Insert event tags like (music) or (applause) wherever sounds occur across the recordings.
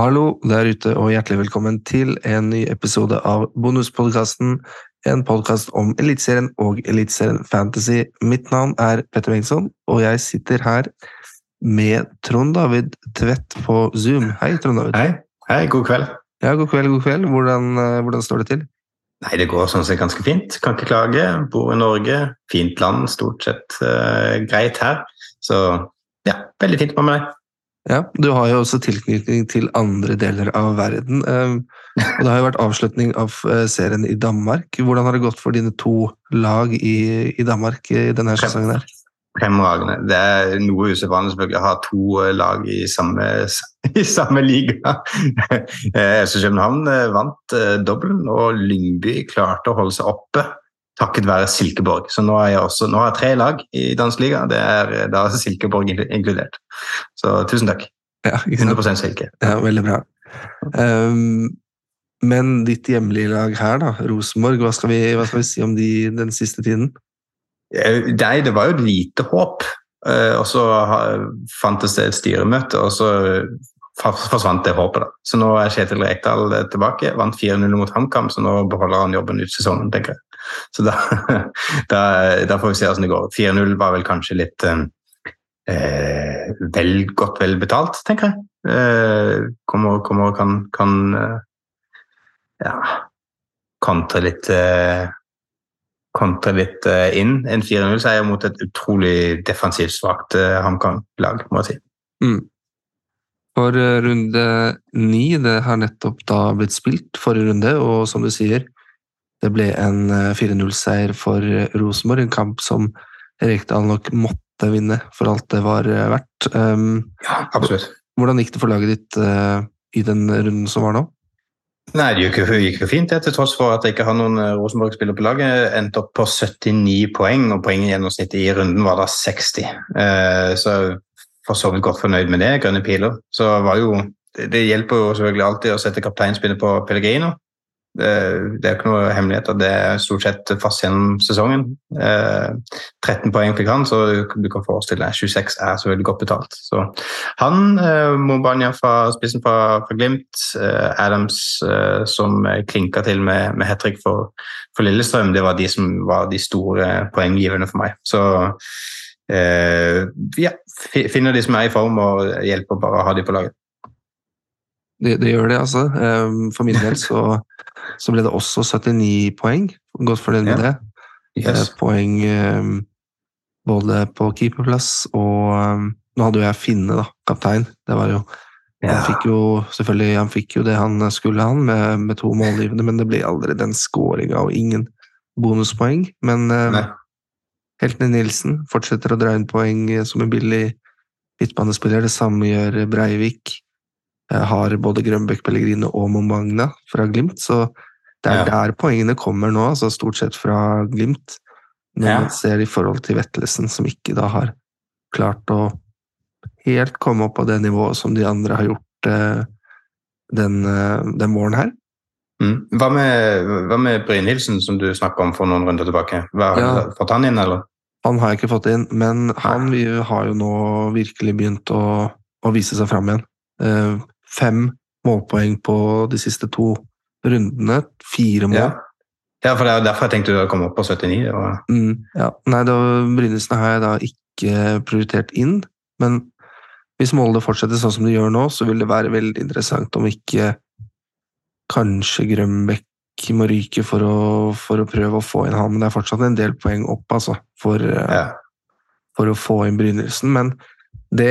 Hallo der ute, og hjertelig velkommen til en ny episode av Bonuspodkasten. En podkast om Eliteserien og Eliteserien Fantasy. Mitt navn er Petter Bengtsson, og jeg sitter her med Trond David Tvedt på Zoom. Hei, Trond David. Hei. Hei, god kveld. Ja, god kveld, god kveld. Hvordan, eh, hvordan står det til? Nei, Det går sånn sett ganske fint. Kan ikke klage. Bor i Norge. Fint land, stort sett uh, greit her. Så ja, veldig fint med meg. Ja, Du har jo også tilknytning til andre deler av verden. Um, og Det har jo vært avslutning av uh, serien i Danmark. Hvordan har det gått for dine to lag i, i Danmark i denne sesongen? her? Fremragende. Det er noe usedvanlig selvfølgelig å ha to lag i samme, (laughs) i samme liga. (laughs) FC København vant dobbelen, og Lyngby klarte å holde seg oppe takket være Silkeborg. Så nå har jeg også, nå har jeg tre lag i dansk liga. Det er da Silkeborg inkludert. Så tusen takk. Ja, 100% Silke. Ja, veldig bra. Um, men ditt hjemlige lag her, da, Rosenborg, hva skal vi, hva skal vi si om de den siste tiden? Nei, det var jo et lite håp. Og så fantes det et styremøte, og så forsvant det håpet. da. Så nå er Kjetil Rekdal tilbake. Vant 4-0 mot HamKam, så nå beholder han jobben ut sesongen, tenker jeg. Så da, (laughs) da, da får vi se hvordan det går. 4-0 var vel kanskje litt eh, vel, godt vel betalt, tenker jeg. Eh, kommer, kommer kan, kan ja, kontre litt eh, kontre litt inn. En 4-0-seier mot et utrolig defensivt svakt HamKam-lag, må jeg si. Mm. For runde ni, det har nettopp da blitt spilt forrige runde, og som du sier, det ble en 4-0-seier for Rosenborg, en kamp som Rekdal nok måtte vinne for alt det var verdt. Um, ja, absolutt. Hvordan gikk det for laget ditt i den runden som var nå? Nei, Det gikk jo, fint, det, til tross for at jeg ikke har noen Rosenborg-spillere på laget. Endte opp på 79 poeng, og poenggjennomsnittet i runden var da 60. Uh, så for så vidt godt fornøyd med det. Grønne piler. Så var jo Det hjelper jo selvfølgelig alltid å sette kapteinspinnet på Pellegrino. Det, er ikke noe hemmelighet at det er stort sett fast gjennom sesongen. Eh, 13 poeng fikk han, så du kan forestille deg 26 er så veldig godt betalt. Så han, eh, Mobanya fra spissen fra, fra Glimt, eh, Adams eh, som klinka til med, med hat trick for, for, Lillestrøm, det var de som var de store poenggiverne for meg. Så eh, ja, finner de som er i form og hjelper bare å ha de på laget. Det, det gjør det, altså. For min del så, (laughs) så, ble det også 79 poeng. Godt fornøyd med ja. det. Yes. Poeng både på keeperplass og Nå hadde jo jeg Finne, da, kaptein. Det var jo ja. Han fikk jo selvfølgelig han fikk jo det han skulle, han, med, med to målgivende, men det ble aldri den skåringa og ingen bonuspoeng. Men Nei. Heltene Nilsen fortsetter å dra inn poeng som en billig midtbanespiller. Det samme gjør Breivik. Har både Grønbæk, Pellegrine og Momagna fra Glimt, så det er ja. der poengene kommer nå, altså stort sett fra Glimt. Når ja. man ser i forhold til Vettelsen, som ikke da har klart å helt komme opp på det nivået som de andre har gjort eh, den, eh, den våren her. Mm. Hva med, hva med Brynhildsen, som du snakka om for noen runder tilbake? Hva, ja. Fått han inn, eller? Han har jeg ikke fått inn, men han har jo nå virkelig begynt å, å vise seg fram igjen. Eh, fem målpoeng på de siste to rundene. Fire mål. Ja. ja for det er derfor jeg tenkte du hadde kommet opp på 79. Og... Mm, ja. Nei, Brynildsen har jeg da ikke prioritert inn, men hvis Molde fortsetter sånn som de gjør nå, så vil det være veldig interessant om ikke kanskje Grønbekk må ryke for å, for å, prøve å få inn han, men det er fortsatt en del poeng opp, altså, for, eh, ja. for å få inn Brynildsen. Men det,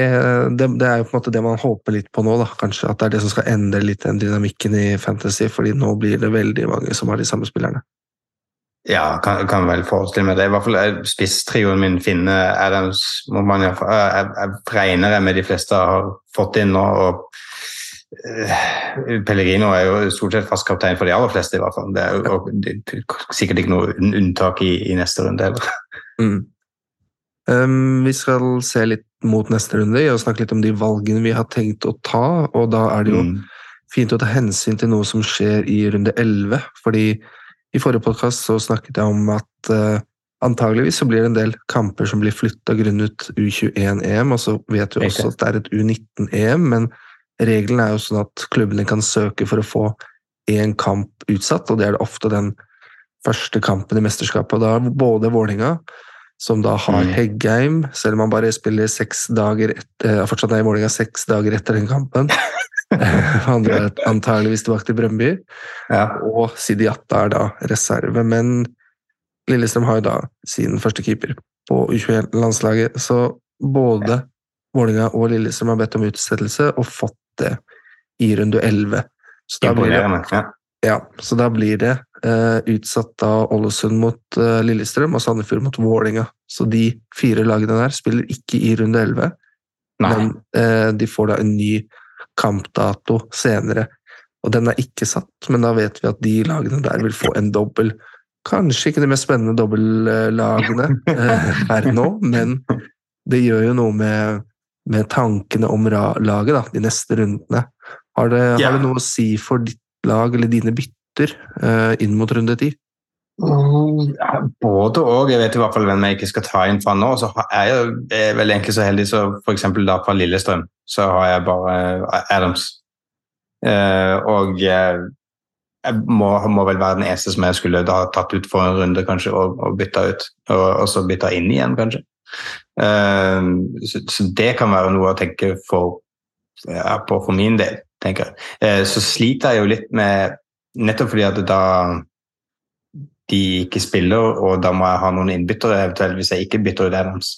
det, det, er jo på en måte det man håper litt på nå, da, kanskje. At det er det som skal endre litt den dynamikken i Fantasy, fordi nå blir det veldig mange som har de samme spillerne. Ja, kan, kan vel forestille meg det. I hvert fall spisstrioen min Finne Adams må man jeg, jeg, jeg regner jeg med de fleste har fått inn nå. og Eh, Pellegrino er jo stort sett fast kaptein for de aller fleste, i hvert fall. Det er jo det er sikkert ikke noe unntak i, i neste runde heller. Mm. Um, vi skal se litt mot neste runde og snakke litt om de valgene vi har tenkt å ta. Og da er det jo mm. fint å ta hensyn til noe som skjer i runde 11. fordi i forrige podkast så snakket jeg om at uh, antageligvis så blir det en del kamper som blir flytta grunnet U21-EM, og så vet vi også at det er et U19-EM, men regelen er jo sånn at klubbene kan søke for å få én kamp utsatt, og det er det ofte den første kampen i mesterskapet. Da er både Vålinga, som da har mm. Heggheim, selv om han bare spiller seks dager etter, fortsatt er i Vålinga seks dager etter den kampen. (laughs) (laughs) han drar antageligvis tilbake til Brøndby. Ja. Og Sidiata er da reserve. Men Lillestrøm har jo da sin første keeper på U21-landslaget. Så både Vålinga og Lillestrøm har bedt om utsettelse og fått det i runde 11. Så da blir det, ja, så da blir det uh, utsatt av Ålesund mot uh, Lillestrøm og Sandefjord mot Vålinga. Så de fire lagene der spiller ikke i runde 11, Nei. men uh, de får da en ny kampdato senere. Og den er ikke satt, men da vet vi at de lagene der vil få en dobbel. Kanskje ikke de mest spennende dobbellagene (laughs) her nå, men det gjør jo noe med, med tankene om laget da, de neste rundene. Har det, yeah. har det, noe å si for ditt lag eller dine bytter uh, inn mot runde ti? Mm, både og. Jeg vet i hvert fall hvem jeg ikke skal ta inn fra nå. Så er jeg, er vel egentlig så heldig så f.eks. da fra Lillestrøm så har jeg bare eh, Adams. Uh, og jeg må, må, vel være den eneste som jeg skulle da tatt ut for en runde, kanskje, og, og bytta ut. Og, og, så bytta inn igjen, kanskje. Uh, så, det kan være noe å tenke for, ja, på for min del tenker jeg. Eh, så sliter jeg jo litt med Nettopp fordi at da de ikke spiller, og da må jeg ha noen innbyttere eventuelt hvis jeg ikke bytter ut Adams.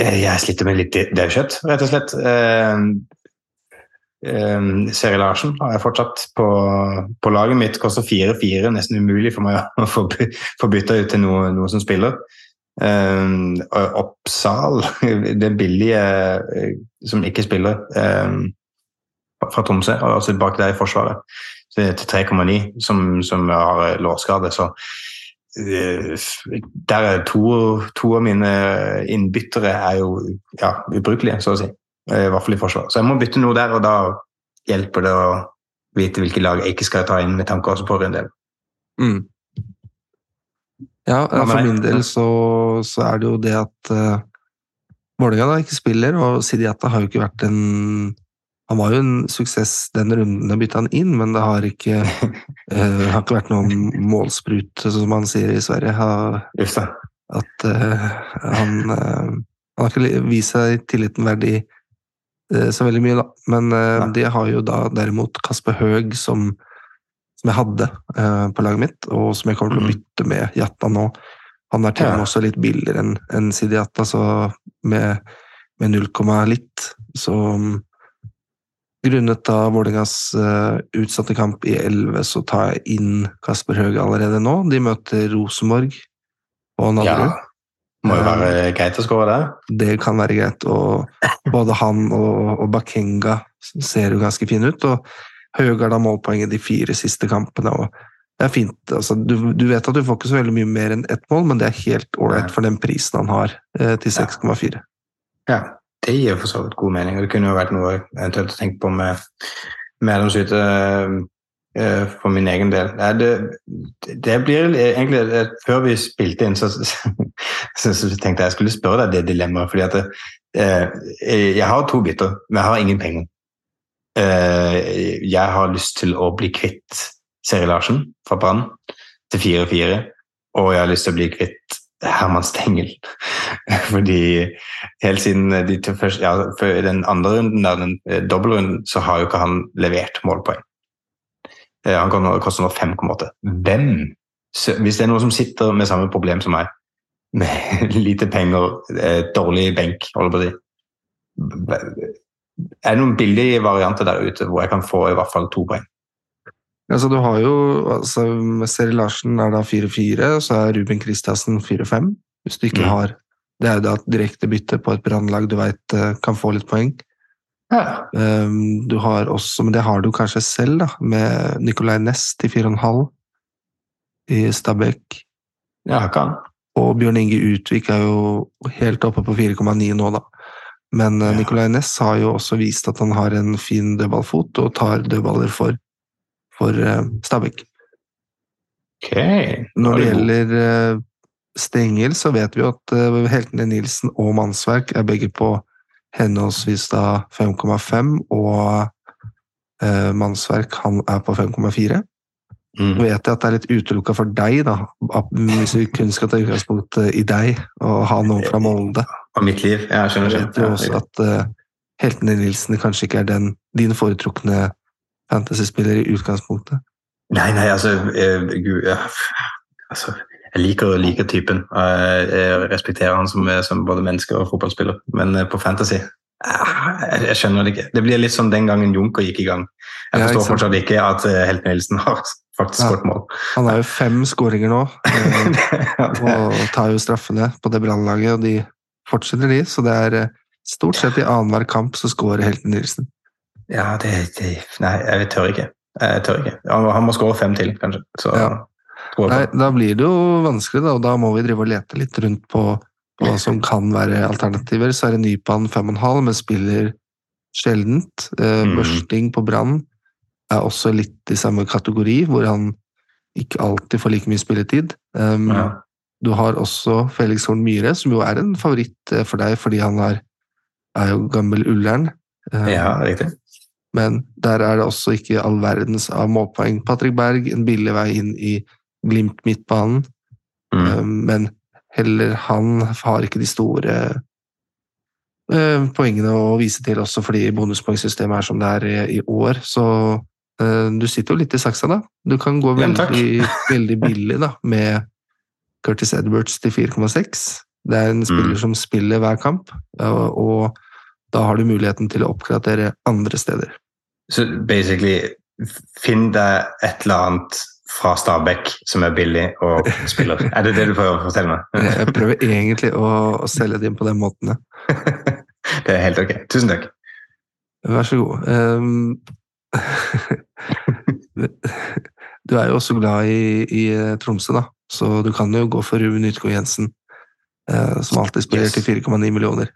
Eh, jeg sliter med litt daukjøtt, rett og slett. Um, Seri Larsen har jeg fortsatt på, på laget mitt. Koster 4-4, nesten umulig for meg å (laughs) få bytta ut til noe, noe som spiller. Um, Oppsal, (laughs) det billige som ikke spiller. Um, fra Tromsø, altså bak der i Forsvaret, til 3,9, som, som, har lårskade. Så uh, der er to, to, av mine innbyttere er jo ja, ubrukelige, så å si. I hvert fall i Forsvaret. Så jeg må bytte noe der, og da hjelper det å vite hvilke lag jeg ikke skal ta inn, med tanke også på en del. Mm. Ja, for min del så, så, er det jo det at uh, Vålerenga ikke spiller, og Sidiata har jo ikke vært en han var jo en suksess den runden de bytta han inn, men det har ikke, (laughs) uh, har ikke vært noen målsprut, som man sier i Sverige. Det. At uh, han, uh, han har ikke vist seg tilliten verdig så veldig mye, da. Men ja. de har jo da derimot Kasper Høeg, som, som jeg hadde på laget mitt, og som jeg kommer til å mhm. bytte med Jatta nå. Han er til og med også litt billigere enn en Sidi Jatta, så med, med 0, litt. Så Grunnet da Vålerengas eh, utsatte kamp i 11, så tar jeg inn Kasper Høge allerede nå. De møter Rosenborg og Nadderud. Ja. Må jo være uh, greit å skåre der. Det kan være greit. og Både han og, og Bakenga ser jo ganske fine ut. og Høge har målpoenget de fire siste kampene. det er fint. Altså, du, du, vet at du får ikke så veldig mye mer enn ett mål, men det er helt ålreit for den prisen han har, eh, til 6,4. Ja. Det gir for så vidt god mening. og Det kunne jo vært noe eventuelt å tenke på med medlemshytte eh, for min egen del. Nei, det, det, blir egentlig Før vi spilte inn, så, så, så, tenkte jeg jeg skulle spørre deg det dilemmaet. fordi at uh, Jeg har to bytter, men jeg har ingen penger. Uh, jeg har lyst til å bli kvitt Seri Larsen fra Brann til 4-4, og jeg har lyst til å bli kvitt Herman Stengel. (laughs) Fordi helt siden de første, ja, den andre runden, den eh, dobbeltrunden, så har jo ikke han levert målpoeng. Han han koste nå 5,8. Hvem? Hvis det er noen som sitter med samme problem som meg, med (laughs) lite penger, eh, dårlig benk, holder på å si Er det noen billige varianter der ute hvor jeg kan få i hvert fall to poeng? Altså, du har jo altså, Seri Larsen er da 4-4, så er Ruben Kristiansen 4-5. Hvis du ikke mm. har Det er jo da et direkte bytte på et brannlag du veit eh, kan få litt poeng. Ja. Um, du har også, men det har du kanskje selv, da, med Nicolay Næss til 4,5 i Stabæk. Ja, kan. Og Bjørn Inge Utvik er jo helt oppe på 4,9 nå, da. Men eh, ja. Nicolay Næss har jo også vist at han har en fin dødballfot og tar dødballer for for uh, Stabæk. Okay. Når det gjelder uh, Stengel, så vet vi at uh, heltene Nilsen og Mannsverk er begge på henholdsvis da 5,5 og eh, mannsverk han er på 5,4. Mm. vet jeg at det er litt utelukka for deg, da, hvis vi kun skal ta utgangspunkt i deg og ha noen fra Molde. Og mitt liv, jeg skjønner. Jeg vet jo også at uh, heltene Nilsen kanskje ikke er den din foretrukne fantasyspiller i utgangspunktet. Nei, nei, altså, jeg, gud, altså Jeg liker, liker typen. Jeg respekterer han som, som både menneske og fotballspiller, men eh, på fantasy jeg skjønner det ikke. Det blir litt som den gangen Junker gikk i gang. Jeg forstår ja, fortsatt ikke at Helten Helt Nilsen har faktisk ja. skåret mål. Han har jo fem skåringer nå, eh, (laughs) og tar jo straffene på det brannlaget, og de fortsetter de. Så det er eh, stort sett i annenhver kamp så skårer Helten Nilsen. Ja, det, det, Nei, jeg tør ikke. Jeg tør ikke. Han må skåre fem til, kanskje. Så, ja. Nei, da blir det jo vanskelig, da, og da må vi drive og lete litt rundt på hva som kan være alternativer, så er det Nypan 5,5, men spiller sjeldent. Mm. Børsting på Brann er også litt i samme kategori, hvor han ikke alltid får like mye spilletid. Um, ja. Du har også Felix Horn Myhre, som jo er en favoritt eh, for deg fordi han er, er jo gammel Ullern. Um, ja, riktig. Men der er det også ikke all verdens av målpoeng. Patrick Berg, en billig vei inn i Glimt midtbanen. Mm. Um, men heller han har ikke de store poengene å vise til, også fordi bonuspoengsystemet er som det er i, i år. Så du sitter jo litt i saksa, da. Du kan gå veldig, veldig billig da, med Curtis Edwards til 4,6. Det er en spiller mm. som spiller hver kamp, uh, og da har du muligheten til å oppgradere andre steder. Så basically, finn deg et eller annet fra Stabæk som er billig og spiller. (laughs) Er det det du prøver å fortelle meg? Jeg prøver egentlig å, å selge det inn på den måten, ja. (laughs) det er helt ok. Tusen takk. Vær så god. Um, (laughs) du er jo også glad i, i, eh, Tromsø, da, så du kan jo gå for Ruben Ytgaard Jensen, uh, som alltid spiller yes. til 4,9 millioner.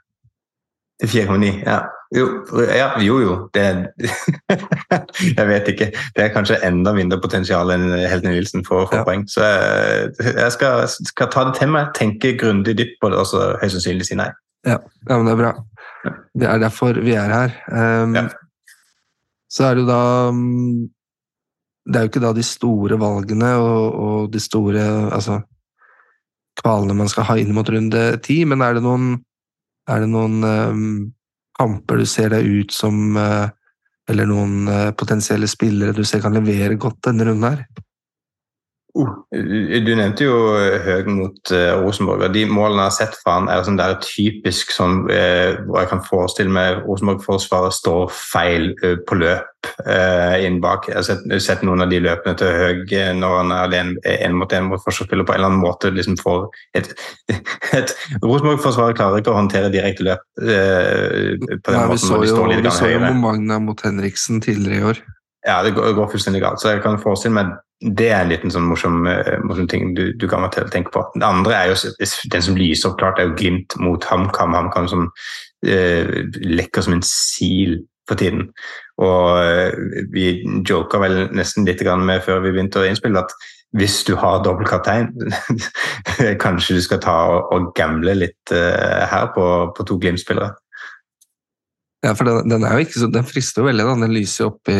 Til 4,9, ja. Jo, ja, jo. jo. Det, (laughs) jeg vet ikke. Det er kanskje enda mindre potensial enn Helten Nilsen får for ja. poeng. Så jeg skal, skal, ta det til meg, tenke grundig dypt på det og så høyst sannsynlig si nei. Ja. ja, men det er bra. Det er derfor vi er her. Um, ja. Så er det jo da um, Det er jo ikke da de store valgene og, og de store altså, kvalene man skal ha inn mot runde ti, men er det noen, er det noen um, kamper du ser deg ut som uh, Eller noen uh, potensielle spillere du ser kan levere godt denne runden her? Uh, du nevnte jo eh, Høg mot uh, Rosenborg. og De målene jeg har sett fra han er sånn der typisk sånn hvor jeg kan forestille meg Rosenborg-forsvaret står feil på løp inn bak. Jeg har sett, sett, noen av de løpene til Høg når han er alene én mot én mot forsvarsspiller på en eller annen måte liksom får et, (laughs) et Rosenborg-forsvaret klarer ikke å håndtere direkte løp på den Nei, måten. Vi så jo, vi så jo Magna mot Henriksen tidligere i år. Ja, det går, går fullstendig galt. Så jeg kan forestille meg det er en liten sånn morsom, eh, morsom ting du, du kan tenke på. Den andre er jo den som lyser opp klart, er jo Glimt mot HamKam. HamKam som eh, lekker som en sil for tiden. Og uh, vi joker vel nesten litt med før vi begynte å innspille at hvis du har dobbeltkaptein, (laughs) kanskje du skal ta og, og gamble litt eh, her på, på to Glimt-spillere. Ja, for den, den, er jo ikke så, den frister jo veldig. da, Den lyser jo opp i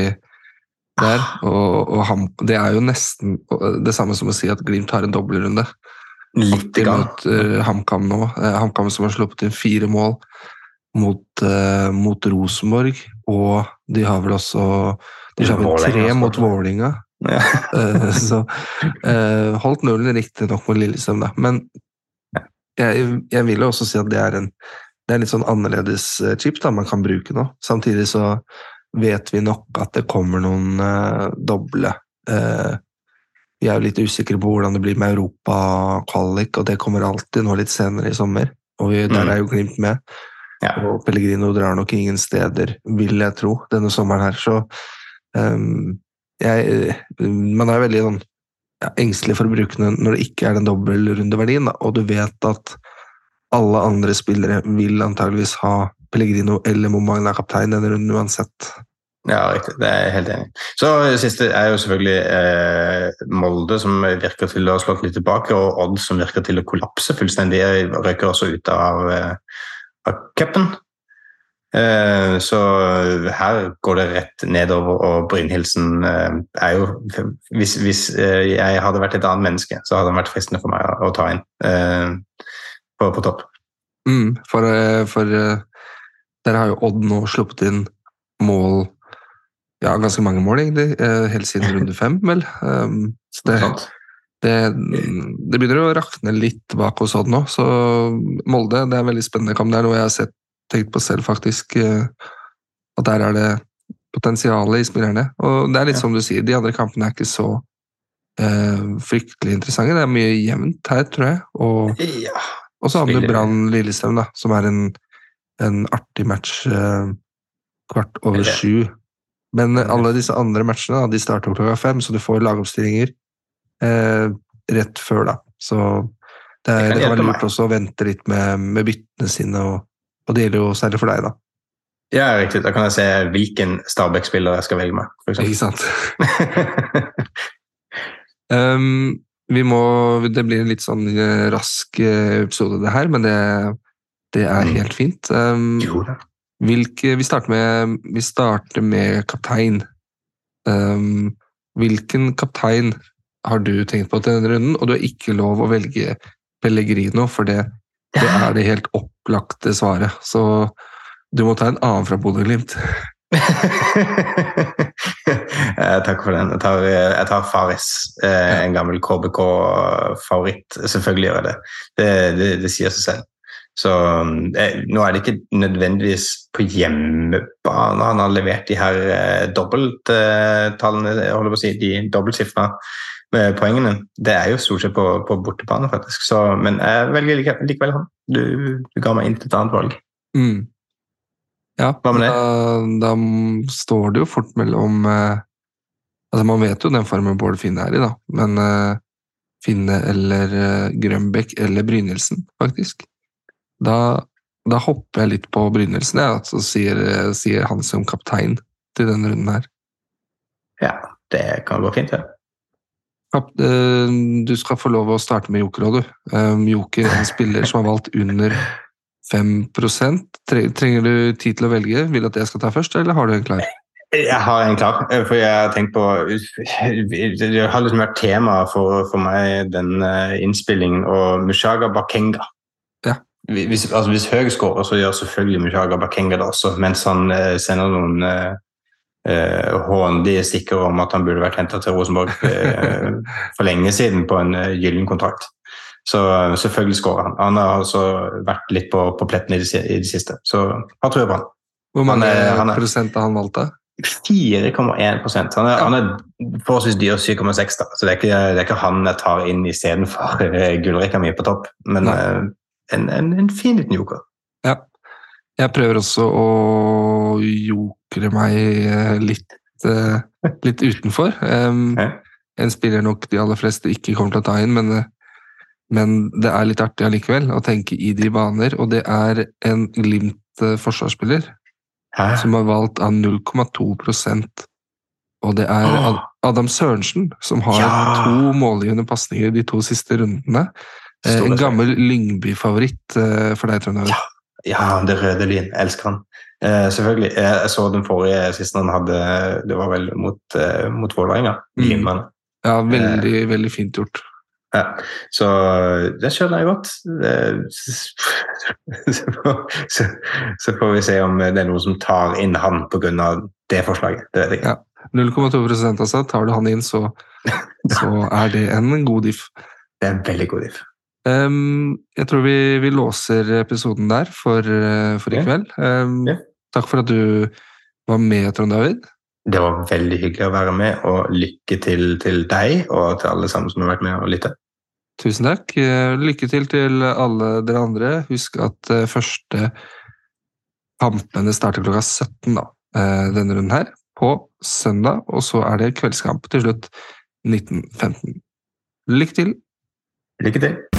der. Og, og ham, det er jo nesten det samme som å si at Glimt har en dobbeltrunde. Litt mot uh, HamKam nå. Uh, HamKam som har sluppet inn fire mål mot, uh, mot Rosenborg, og de har vel også De har vel tre mot Vålinga Ja. uh, (laughs) så holdt nullen riktignok mot Lillestrøm, da. Men jeg, jeg, vil jo også si at det er en det er litt sånn annerledes chip da man kan bruke nå. Samtidig så vet vi nok at det kommer noen eh, doble. Eh, vi er jo litt usikre på hvordan det blir med Europa-kvalik, og det kommer alltid nå litt senere i sommer. Og vi, der mm. er jo Glimt med. Ja. Og Pellegrino drar nok ingen steder, vil jeg tro, denne sommeren her. Så um, jeg, Man er veldig sånn, ja, engstelig for å bruke den når det ikke er den dobbeltrundeverdien, og du vet at alle andre spillere vil antageligvis ha Pellegrino eller Momagna kaptein denne runden uansett. Ja, riktig. Det er jeg helt enig Så Så siste er jo selvfølgelig eh, Molde, som virker til å ha slått litt tilbake, og Odd, som virker til å kollapse fullstendig. De røyker også ut av, eh, av cupen. Eh, så her går det rett nedover, og Brynhildsen eh, er jo hvis, hvis, eh, jeg hadde vært et annet menneske, så hadde han vært fristende for meg å, ta inn på, på topp. Mm, for, for dere har jo Odd nå sluppet inn mål Ja, ganske mange mål, egentlig. Helt siden (laughs) runde fem, vel. Um, så det, det, det, begynner å rakne litt bak hos Odd nå, så Molde det er veldig spennende kamp. Det er noe jeg har sett tenkt på selv, faktisk. Eh, at der er det potensialet i spillerne. Og det er litt ja. som du sier, de andre kampene er ikke så eh, fryktelig interessante. Det er mye jevnt her, tror jeg. Og, ja. og så har vi Brann Lillestrøm, da, som er en, en artig match eh, kvart over sju. Men alle disse andre matchene de starter klokka fem, så du får lagoppstillinger eh, rett før, da. Så det, er, det kan være lurt også å vente litt med, med byttene sine og og det gjelder jo særlig for deg, da. Ja, riktig. Da kan jeg se hvilken Stabæk-spiller jeg skal velge meg. Ikke sant. um, (laughs) vi må Det blir en litt sånn uh, rask uh, episode, det her, men det, det er mm. helt fint. Um, jo da. Hvilke, vi, starter med, vi starter med kaptein. Um, hvilken kaptein har du tenkt på til denne runden? Og du har ikke lov å velge Pellegrino, for det det er det helt opplagte svaret. Så du må ta en annen fra Bodø-Glimt. (laughs) Takk for den. Jeg tar, jeg tar Faris, eh, en gammel KBK-favoritt. Selvfølgelig gjør jeg det. Det, det. det, sier seg selv. Så eh, Nå er det ikke nødvendigvis på hjemmebane han har levert de her eh, dobbelttallene, eh, holder på å si, de dobbeltsifra poengene. Det er jo stort sett på, på bortebane, faktisk. Så, men jeg velger like, likevel han. Du, du ga meg inn til et annet valg. Mm. Ja, Hva med det? Da, da, står det jo fort mellom eh, Altså, man vet jo den formen Bård Finne er i, da, men eh, Finne eller eh, Grønbekk eller Brynildsen, faktisk. Da, da, hopper jeg litt på begynnelsen, ja, så sier, sier han som kaptein til denne runden her. Ja, det kan gå fint, det. Ja. Eh, du skal få lov å starte med Joker òg, du. Eh, Joker er en spiller som har valgt under 5% Trenger du tid til å velge? Vil du at jeg skal ta først, eller har du en klar? Jeg har en klar, eh, for jeg har tenkt på Det har liksom vært tema for, for meg, den innspillingen, og Mushaga Bakenga. Hvis, altså hvis Høg skårer, så gjør selvfølgelig Mushaga Bakenga det også, mens han sender noen eh, hånlige stikker om at han burde vært henta til Rosenborg eh, (laughs) for lenge siden på en eh, gyllen kontrakt. Så selvfølgelig skårer han. Han har altså vært litt på, på pletten i det, i det, siste, så har trua på han. Hvor mange han er, han er, prosent har han valgt, da? 4,1 Han er, ja. han er forholdsvis dyr 7,6, så det er, ikke, det er, ikke, han jeg tar inn istedenfor gullrekka mi på topp. Men en, en, en, fin liten joker. Ja. Jeg prøver også å jokre meg eh, litt, eh, litt utenfor. En spiller nok de aller fleste ikke kommer til å ta inn, men, eh, men det er litt artig allikevel å tenke i de baner. Og det er en Glimt-forsvarsspiller som har valgt av 0,2% og det er Adam Sørensen, som har ja. to målgivende pasninger de to siste rundene. En gammel Lyngby-favoritt for deg, Trond Ja. Ja, det røde lyn. Elsker han. Eh, selvfølgelig. Jeg så den forrige sist han hadde Det var vel mot, eh, mot Vålerenga. Mm. Ja, veldig, eh, veldig fint gjort. Ja, så det skjønner jeg godt. (laughs) Så, så, så, får vi se om det er noen som tar inn han pga. det forslaget. Det vet jeg ikke. Ja, 0,2 altså. Tar du han inn, så, så er det en god diff. Det er en veldig god diff. Um, jeg tror vi, vi, låser episoden der for, uh, for i kveld. Um, ja. Takk for at du var med, Trond David. Det var veldig hyggelig å være med, og lykke til til deg og til alle sammen som har vært med og lyttet. Tusen takk. Eh, lykke til til alle dere andre. Husk at uh, første kampene starter klokka 17 da, denne runden her, på søndag. Og så er det kveldskamp til slutt 1915. Lykke til. Lykke til.